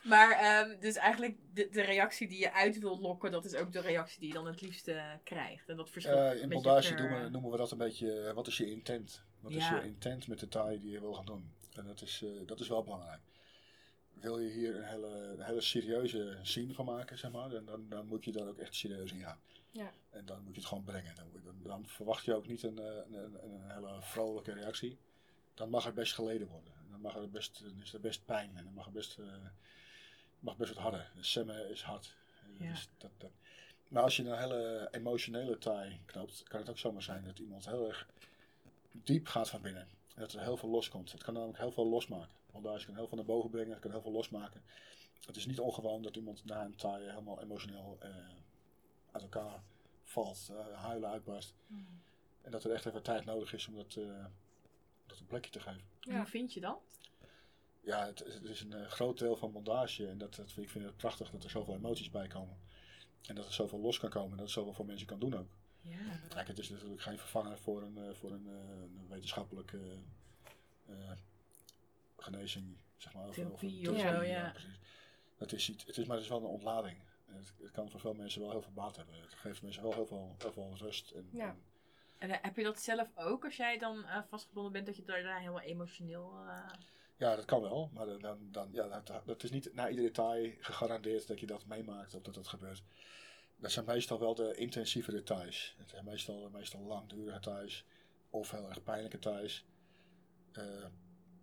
Maar ehm, dus eigenlijk de, de reactie die je uit wilt lokken, dat is ook de reactie die je dan het liefste krijgt. En dat verschilt Eh, een in beetje bondage per- noemen, noemen we dat een beetje, eh, wat is je intent? Wat is Ja. je intent met de taai die je wil gaan doen? En dat is, eh, dat is wel belangrijk. Wil je hier een hele, een hele serieuze scene van maken, zeg maar, dan, dan, dan moet je daar ook echt serieus in gaan. Ja. En dan moet je het gewoon brengen. Dan, dan, verwacht je ook niet een, eh, een, een, een hele vrolijke reactie. Dan mag er best geleden worden. Dan, mag er best, dan is er best pijn en dan mag er best, eh, mag best wat harder. Semmen is hard. Eh, Ja. dus dat, dat. Maar als je een hele emotionele taai knoopt, kan het ook zomaar zijn dat iemand heel erg diep gaat van binnen. En dat er heel veel loskomt. Het kan namelijk heel veel losmaken. Bondage kan heel veel naar boven brengen, het kan heel veel losmaken. Het is niet ongewoon dat iemand na een taai helemaal emotioneel eh, uit elkaar valt, eh, huilen uitbarst. Hmm. En dat er echt even tijd nodig is om dat, eh, dat een plekje te geven. En Hoe vind je dat? Ja, het, het is een groot deel van bondage en dat, dat, ik vind het prachtig dat er zoveel emoties bij komen. En dat er zoveel los kan komen en dat het zoveel voor mensen kan doen ook. Ja. Kijk, het is natuurlijk geen vervanger voor een, voor een, eh, genezing, zeg maar. Therapie of zo, ja. precies. Het is, iets- het is maar het is wel een ontlading. Het, het kan voor veel mensen wel heel veel baat hebben. Het geeft mensen wel heel veel, heel veel rust. En, Ja. en En eh, heb je dat zelf ook als jij dan eh, vastgebonden bent, dat je daar, daar helemaal emotioneel. eh, ja, dat kan wel. Maar dan, dan, ja, dat, dat is niet na ieder detail gegarandeerd dat je dat meemaakt of dat dat gebeurt. Dat zijn meestal wel de intensieve details. Het zijn meestal, meestal langdurige details. Of heel erg pijnlijke details.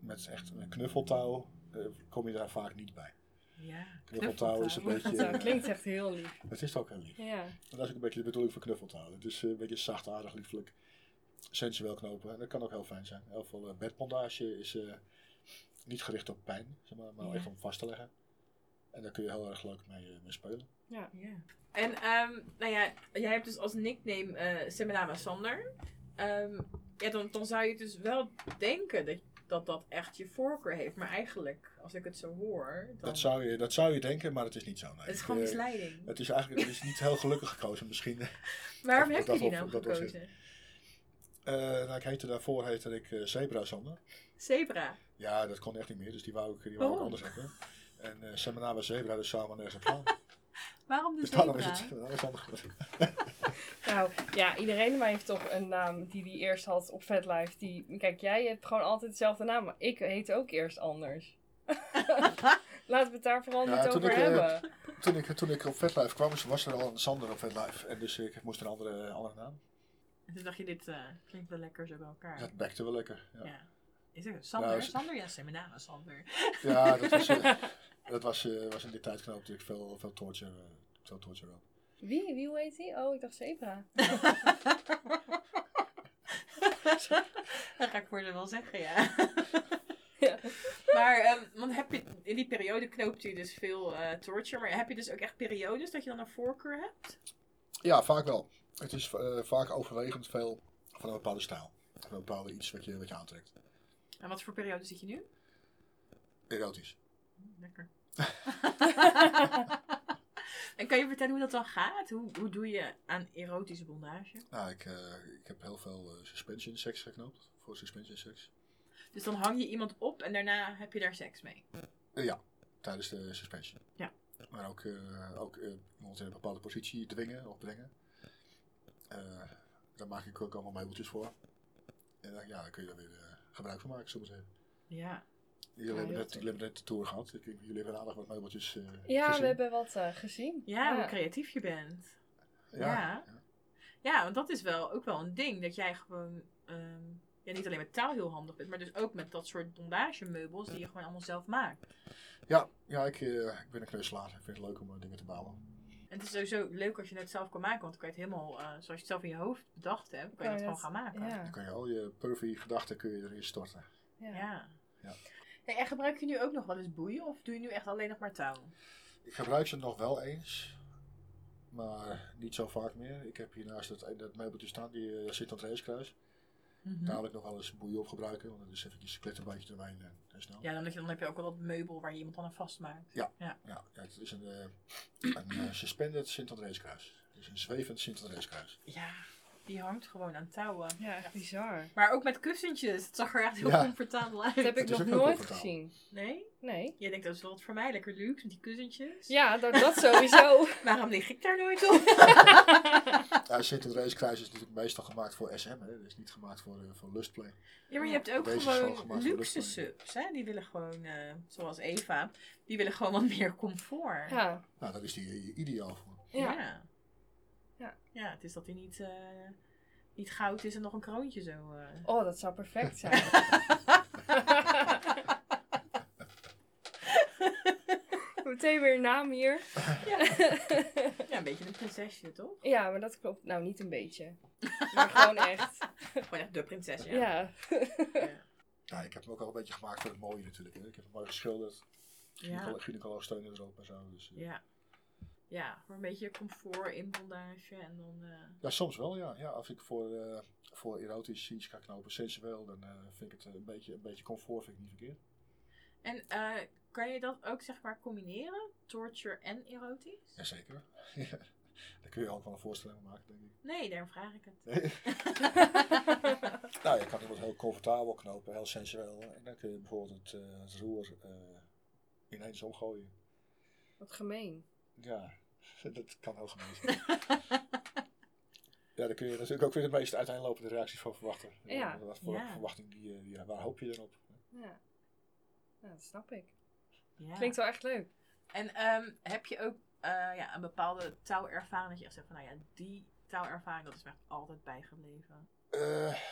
Met echt een knuffeltouw eh, kom je daar vaak niet bij. ja, Knuffeltouw is een beetje... Dat klinkt echt heel lief. Het is ook heel lief. Ja, Dat is ook een beetje de bedoeling van knuffeltouw. Het is eh, een beetje zachtaardig, liefelijk, sensueel knopen. En dat kan ook heel fijn zijn. Heel veel eh, bedbondage is eh, niet gericht op pijn, zeg maar, maar Ja. echt om vast te leggen. En daar kun je heel erg leuk mee, mee spelen. ja. Ja. En ehm, nou ja, jij hebt dus als nickname eh Seminama Sander. Ehm, ja, dan, dan zou je dus wel denken dat, dat dat echt je voorkeur heeft. Maar eigenlijk, als ik het zo hoor, dan... Dat, zou je, dat zou je denken, maar het is niet zo. Nee. het is gewoon Eh, misleiding. het is eigenlijk het is niet heel gelukkig gekozen misschien. Waarom dat- heb je dat die nou dat gekozen? Nou, ik heette daarvoor heette ik eh, Zebra Sander. Zebra. Ja, dat kon echt niet meer, dus die wou ik, die wou ik anders hebben. En uh, Seminama Zebra, dus samen nergens op. Waarom de Dus daarom zebra? is het daarom is het. Nou, ja, iedereen maar heeft toch een naam die die eerst had op VetLife. Die, kijk, jij hebt gewoon altijd dezelfde naam, maar ik heet ook eerst anders. Laten we het daar vooral Ja, niet over ik, eh, hebben. Toen ik, toen ik op VetLife kwam, was er al een Sander op VetLife. En dus ik moest een andere, andere naam. En toen dacht je, dit eh, klinkt wel lekker zo bij elkaar. Dat bekte wel lekker. Ja, Ja. Is het Sander? Nou, is- Sander? Ja, zijn mijn naam is Sander. ja dat was, eh, dat was, eh, was in die tijdknoop natuurlijk veel, veel torture, eh, veel torture op. Wie? Wie, hoe heet die? Oh, ik dacht Zebra. Dat ga ik voor de wel zeggen, ja. Ja. Maar, ehm, want heb je, in die periode knoopt je dus veel eh, torture, maar heb je dus ook echt periodes dat je dan een voorkeur hebt? Ja, vaak wel. Het is eh, vaak overwegend veel van een bepaalde stijl. Van een bepaalde iets wat je, wat je aantrekt. En wat voor periode zit je nu? Erotisch. Lekker. en kan je vertellen hoe dat dan gaat? Hoe, hoe doe je aan erotische bondage? Nou, ik, eh, ik heb heel veel eh, suspension seks geknoopt. Voor suspension seks. Dus dan hang je iemand op en daarna heb je daar seks mee. Eh, ja, tijdens de suspension. Ja. Maar ook, ook iemand in een bepaalde positie dwingen of brengen. Daar maak ik ook allemaal meubeltjes voor. En dan, ja, daar kun je er weer gebruik van maken, zeggen. Ja. Jullie, Ja, hebben, net, tof. jullie hebben net de tour gehad. Ik- Jullie hebben aardig wat meubeltjes eh Ja, gezien. we hebben wat eh, gezien. Ja, hoe creatief je bent. Ja, ja. want dat is wel ook wel een ding. Dat jij gewoon ehm, ja, niet alleen met taal heel handig bent, maar dus ook met dat soort bondagemeubels die je gewoon allemaal zelf maakt. Ja, ja ik, eh, ik ben een kneuselaar. Ik vind het leuk om dingen te bouwen. En het is sowieso leuk als je het zelf kan maken, want dan kan je het helemaal, eh, zoals je het zelf in je hoofd bedacht hebt, kan je het gewoon gaan maken. Ja. Dan kan je al je pervy gedachten kun je erin storten. ja. Ja. Ja. Hey, en gebruik je nu ook nog wel eens boeien of doe je nu echt alleen nog maar touw? Ik gebruik ze nog wel eens. Maar niet zo vaak meer. Ik heb hiernaast dat, dat meubeltje staan, die eh, zit aan het racekruis. Daar wil ik nog wel eens boeien op gebruiken. Want dat is eventjes een klittenbandje eromheen en, en snel. Ja, dan heb, je, dan heb je ook wel dat meubel waar je iemand dan aan vastmaakt. Ja, ja, het is een, eh, een eh, suspended Sint Andreeskruis. Het is een zwevend Sint Andreeskruis. Ja, die hangt gewoon aan touwen. Ja, echt bizar. Maar ook met kussentjes. Het zag er echt heel Ja. comfortabel uit. Dat heb ik is nog ook heel nooit comfortabel. gezien. Nee? Nee. Jij denkt dat is wel wat voor mij lekker luxe met die kussentjes. Ja, dat, dat sowieso. Waarom lig ik daar nooit op? Ja, Sint Andreeskruis is natuurlijk meestal gemaakt voor SM. Hè? Dat is niet gemaakt voor, eh, voor lustplay. Ja, maar je hebt ook Deze is gewoon gewoon gemaakt voor luxe luchtvaart. subs. Hè? Die willen gewoon, eh, zoals Eva, die willen gewoon wat meer comfort. Ja. Nou, daar is die eh, ideaal voor. Ja. Ja. Ja. Ja, het is dat hij niet, eh, niet goud is en nog een kroontje zo. eh. Oh, dat zou perfect zijn. Meteen weer een naam hier. Ja, een beetje een prinsesje, toch? Ja, maar dat klopt. Nou, niet een beetje. Maar gewoon echt. Gewoon echt de prinses, ja. Ja. Ja. Ja, ik heb hem ook al een beetje gemaakt voor het mooie natuurlijk. Hè? Ik heb hem mooi geschilderd. Ja. Ja. Gynaecoloog steunen erop en zo. Dus, eh, Ja. Ja, maar een beetje comfort in bondage en dan... eh, Ja, soms wel, ja. ja als ik voor, eh voor erotisch scenes ga knopen, sensueel, dan eh, vind ik het een beetje, een beetje comfort vind ik niet verkeerd. En eh, kan je dat ook zeg maar combineren? Torture en erotisch? Jazeker. Ja. Daar kun je ook wel een voorstelling van maken, denk ik. Nee, daarom vraag ik het. Nee. nou, je kan iemand heel comfortabel knopen, heel sensueel. En dan kun je bijvoorbeeld het, eh, het roer eh, ineens omgooien. Wat gemeen. Ja, dat kan heel gemeen zijn. Ja, daar kun je natuurlijk ook weer de meest uiteenlopende reacties van verwachten. Ja. Wat voor Ja. verwachting die, eh, die, waar hoop je dan op? Ja. ja, dat snap ik. Ja. Klinkt wel echt leuk. En ehm, heb je ook eh, ja, een bepaalde touwervaring dat je echt zegt van, nou ja, die touwervaring, dat is me echt altijd bijgebleven. Eh,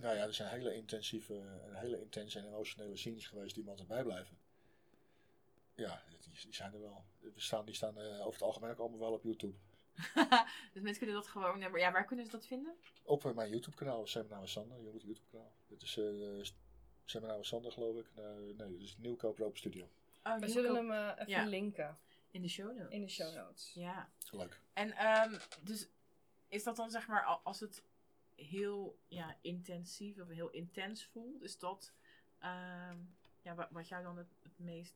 nou ja, er zijn hele intensieve, en hele intense en emotionele scenes geweest die me altijd bijblijven. Ja, die, zijn er wel. Die staan, die staan eh, over het algemeen ook allemaal wel op YouTube. dus mensen kunnen dat gewoon, eh, ja, waar kunnen ze dat vinden? Op eh, mijn YouTube kanaal, Seminar Sander, je moet YouTube kanaal. Dit is uh, Seminar Sander geloof ik. Uh, nee, dit is Nieuwkoop Rope Studio. Oh, We zullen hem eh, even Ja. linken in de show notes. in de show notes. Ja. Leuk. En ehm, dus is dat dan zeg maar al- als het heel ja, intensief of heel intens voelt, is dat ehm, ja, wat, wat jou dan het, het meest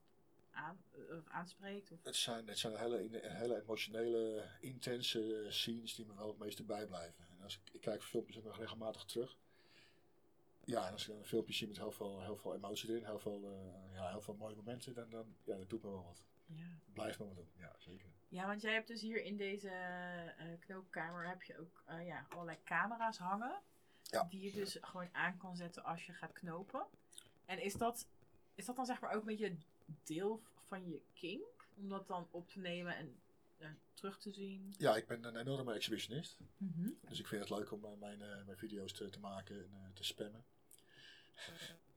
aan, eh, aanspreekt? Of? Het zijn, het zijn hele, hele emotionele, intense scenes die me wel het meeste bijblijven. En als ik, ik kijk filmpjes ook nog regelmatig terug. ja, en als ik dan een filmpje zie met heel veel, heel veel emotie erin, heel veel, eh, ja, heel veel mooie momenten, dan, dan ja, dat doet me wel wat. Ja. Blijft me wat doen, ja, zeker. Ja, want jij hebt dus hier in deze eh, knoopkamer heb je ook eh, ja, allerlei camera's hangen. Ja. Die je dus gewoon aan kan zetten als je gaat knopen. En is dat, is dat dan zeg maar ook een beetje deel van je kink? Om dat dan op te nemen en eh, terug te zien? Ja, ik ben een enorme exhibitionist. Mhm. Dus ik vind het leuk om eh, mijn, eh, mijn video's te, te maken en eh, te spammen.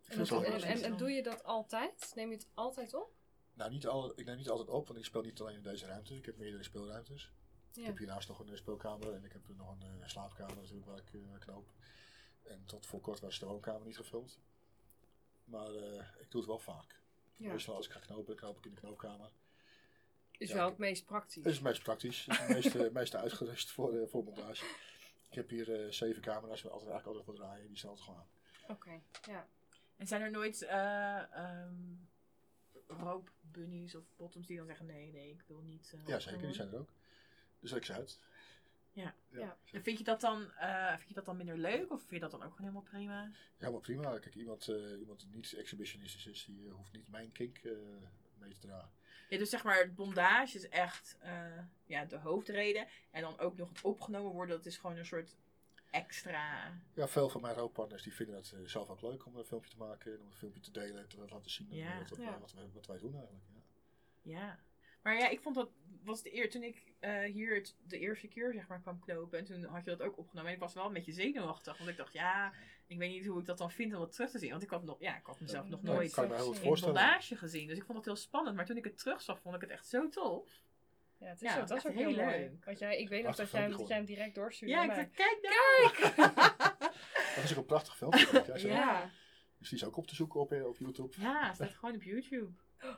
En, en, doe je dat altijd? Neem je het altijd op? Nou, niet al, ik neem niet altijd op, want ik speel niet alleen in deze ruimte. Ik heb meerdere speelruimtes. Ik heb hiernaast nog een speelkamer en ik heb nog een eh, slaapkamer natuurlijk waar ik eh, knoop. En tot voor kort was de woonkamer niet gefilmd. Maar eh, ik doe het wel vaak. Ja. Meestal als ik ga knopen, knoop ik in de knoopkamer. Is Ja, wel het meest praktisch. Dat is het meest praktisch. Het is het meest, meest uitgerust voor, eh, voor montage. Ik heb hier eh, zeven camera's waar altijd, eigenlijk altijd voor draaien. Die staan altijd gewoon aan. Oké, ja. En zijn er nooit eh ehm roopbunnies of bottoms die dan zeggen nee, nee, ik wil niet. Ja, zeker. Die zijn er ook. Dus zet ik ze uit. Ja. Ja. En vind je dat dan, eh, vind je dat dan minder leuk of vind je dat dan ook gewoon helemaal prima? Ja, maar prima. Kijk, iemand, eh, iemand die niet exhibitionistisch is, die eh, hoeft niet mijn kink eh, mee te dragen. Ja, dus zeg maar, het bondage is echt eh, ja, de hoofdreden. En dan ook nog het opgenomen worden, dat is gewoon een soort extra. Ja, veel van mijn rookpartners die vinden het zelf ook leuk om een filmpje te maken en om een filmpje te delen en te laten zien Ja. wat, Ja. wat, wij, wat wij doen eigenlijk. Ja. Ja. Maar ja, ik vond dat, was de eer, toen ik eh, hier het, de eerste keer zeg maar kwam knopen. En toen had je dat ook opgenomen. En ik was wel een beetje zenuwachtig. Want ik dacht, ja, ik weet niet hoe ik dat dan vind om dat terug te zien. Want ik had, nog, ja, ik had mezelf nog Ja, nooit kan je me heel goed in in voorstellen. bondage gezien. Dus ik vond het heel spannend. Maar toen ik het terugzag, vond ik het echt zo tof. Ja, het is Ja, zo, dat is ook heel leuk. Want jij, ik weet nog dat jij, dat jij hem direct doorstuurde Ja, ik naar dacht, mij. kijk daar! Dat is ook een prachtig filmpje. ja, zo. Ja, Dus die is ook op te zoeken op, eh, op YouTube. Ja, staat gewoon op YouTube.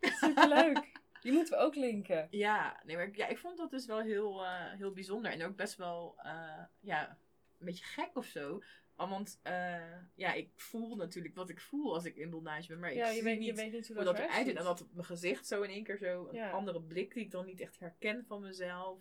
superleuk. Die moeten we ook linken. Ja, nee, maar ik- ja, ik vond dat dus wel heel, eh, heel bijzonder. En ook best wel, eh, ja, een beetje gek of zo. Want eh, ja, ik voel natuurlijk wat ik voel als ik in bondage ben. Maar ik Ja, je zie weet, niet je weet niet hoe hoe dat, dat eruit ziet. En dat mijn gezicht zo in één keer zo een Ja. andere blik die ik dan niet echt herken van mezelf.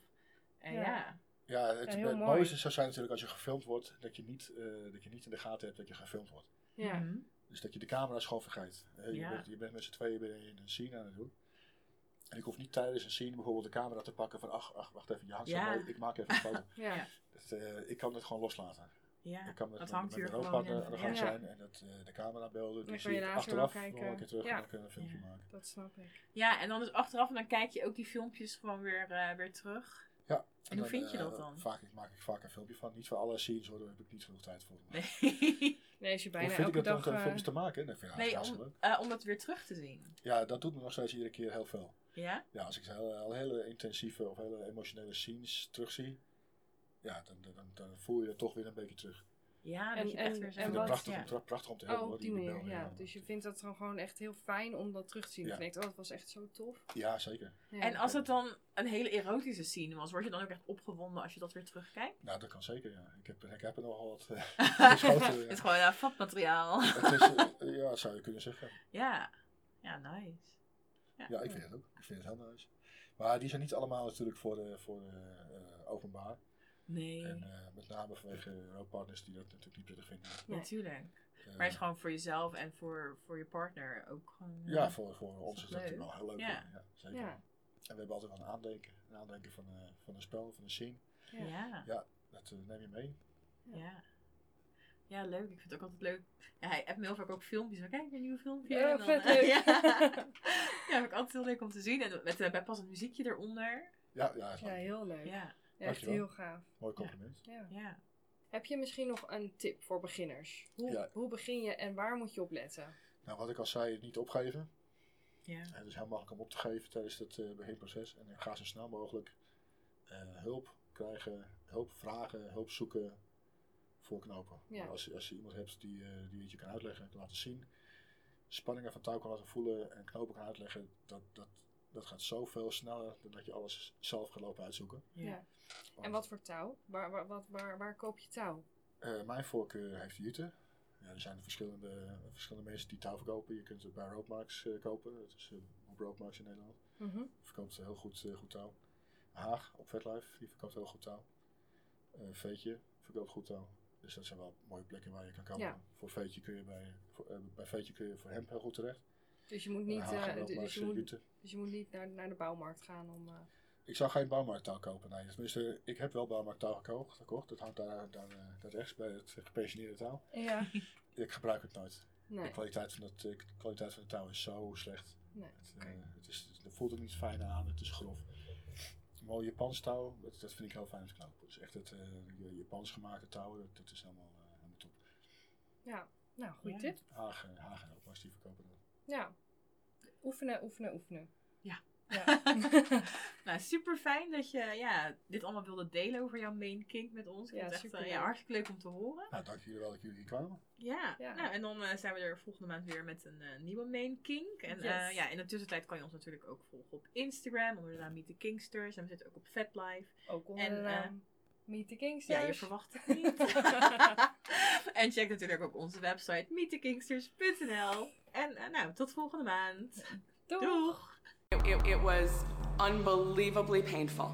En Ja. ja, Ja, het, het mooi. mooiste zou zijn natuurlijk als je gefilmd wordt, dat je, niet, eh, dat je niet in de gaten hebt dat je gefilmd wordt. Ja. Mhm. Dus dat je de camera's gewoon vergeet. Je, Ja. bent, je bent met z'n tweeën in een scene aan het doen. En ik hoef niet tijdens een scene bijvoorbeeld de camera te pakken van ach, ach wacht even, je hangt zo Ja. mooi, ik maak even een foto. Ja. Dat, eh, ik kan het gewoon loslaten. ja. ik kan met, dat met, hangt met hier mijn aan de gang Ja. zijn en dat, eh, de camerabeelden, die kan zie je ik later wel achteraf nog een keer terug Ja. en dan kunnen we een filmpje Ja. maken. Dat snap ik. ja, en dan dus achteraf en dan kijk je ook die filmpjes gewoon weer, eh, weer terug. Ja. En hoe vind je dat dan? Vaak ik maak ik vaak een filmpje van. Niet voor alle scenes hoor, daar heb ik niet genoeg tijd voor. Nee, Nee, als je Hoe bijna vind ik elke het dan dag... om filmpjes te maken? Dat vind ik nee om, leuk. eh, om dat weer terug te zien. Ja, dat doet me nog steeds iedere keer heel veel. Ja? Ja, als ik hele, al hele intensieve of hele emotionele scenes terugzie, ja, dan, dan, dan voel je het toch weer een beetje terug. Ja, En- dat je echt en- weer zo... Ik en vind het wat- prachtig, ja. om, prachtig om te hebben. Oh, op die manier, beelden, ja. Dus je vindt dat dan gewoon echt heel fijn om dat terug te zien. Ja. Je denkt, oh, dat was echt zo tof. Ja, zeker. Ja. En als het dan een hele erotische scene was, word je dan ook echt opgewonden als je dat weer terugkijkt? Nou, dat kan zeker, ja. Ik heb, ik heb er nogal wat eh, geschoten. Het ja. is gewoon vatmateriaal. Het is, eh, ja, dat zou je kunnen zeggen. ja. Ja, nice. Ja, ik vind het ook. Ik vind het heel nice. Maar die zijn niet allemaal natuurlijk voor, eh, voor eh, openbaar. Nee. En eh, met name vanwege rookpartners die dat natuurlijk niet prettig vinden. Natuurlijk. Eh, Maar het is gewoon voor jezelf en voor, voor je partner ook gewoon... Ja, voor, voor ons is dat natuurlijk wel heel leuk. Ja. Zeker. Ja. En we hebben altijd wel een aandenken. Een aandenken van, eh, van een spel, van een scene. Ja. ja. Dat neem je mee. Ja. Leuk. Ik vind het ook altijd leuk. Ja, hij hebt me heel vaak ook filmpjes. van, Kijk, een nieuw filmpje. Ja, En dan, vet eh, leuk. ja. ja, vind ik altijd heel leuk om te zien. En met uh, bijpassend muziekje eronder. Ja, ja, Ja, heel leuk. Ja, Ja, echt heel gaaf. mooi compliment. Ja. ja. Heb je misschien nog een tip voor beginners? Hoe, Ja. hoe begin je en waar moet je op letten? Nou, wat ik al zei, niet opgeven. ja. Het is heel makkelijk om op te geven tijdens het eh, beginproces. En ga zo snel mogelijk eh, hulp krijgen, hulp vragen, hulp zoeken voor knopen. Ja. Als, je- als je iemand hebt die, eh, die het je kan uitleggen, kan laten zien, spanningen van touw kan laten voelen en knopen kan uitleggen, dat, dat, dat gaat zoveel sneller dan dat je alles zelf gaat lopen uitzoeken. Ja. Want, En wat voor touw? Waar, waar, wat, waar, waar koop je touw? eh, mijn voorkeur heeft Jute. Ja, er zijn verschillende, verschillende mensen die touw verkopen. Je kunt het bij Roadmarks eh, kopen. Dat is uh, op Roadmarks in Nederland. Mhm. verkoopt heel goed, eh, goed touw. Haag op VetLife, die verkoopt heel goed touw. Eh Veetje verkoopt goed touw. Dus dat zijn wel mooie plekken waar je kan komen. Ja. Voor Veetje kun je bij, voor, eh, bij Veetje kun je voor hemp heel goed terecht. Dus je moet niet, eh, dus, je moet, dus je moet niet naar, naar de bouwmarkt gaan om... eh, Ik zou geen bouwmarkttaal kopen, nee. Tenminste, ik heb wel bouwmarkttaal gekocht. Dat hangt daar, daar, daar rechts bij het gepensioneerde touw. ja, Ik gebruik het nooit. nee. De kwaliteit van, het, de kwaliteit van de touw is zo slecht. nee. Het, het, is, het voelt er niet fijn aan, het is grof. Mooi Japans touw, dat, dat vind ik heel fijn om te knopen. Dus echt het uh, Japans gemaakte touw, dat, dat is helemaal, uh, helemaal top. Ja, nou, goede Ja. tip. Hagen, Hagen ook, als die verkopen dat. Ja. Oefenen, oefenen, oefenen. Ja. Nou, super fijn dat je ja, dit allemaal wilde delen over jouw main kink met ons. Ik Ja, echt superleuk. eh, ja, hartstikke leuk om te horen. Nou, dank jullie wel dat jullie hier kwamen. Ja, Ja. Nou, en dan eh, zijn we er volgende maand weer met een eh, nieuwe main kink. En Yes. eh, ja, in de tussentijd kan je ons natuurlijk ook volgen op Instagram onder de naam Meet the Kingsters. En we zitten ook op FetLife. Ook onder En, de eh, naam Meet the Kingsters. Ja, je verwacht het niet. en check natuurlijk ook onze website meetthekingsters.nl. En nou, tot volgende maand. Doeg! Doeg! It, it, was unbelievably painful.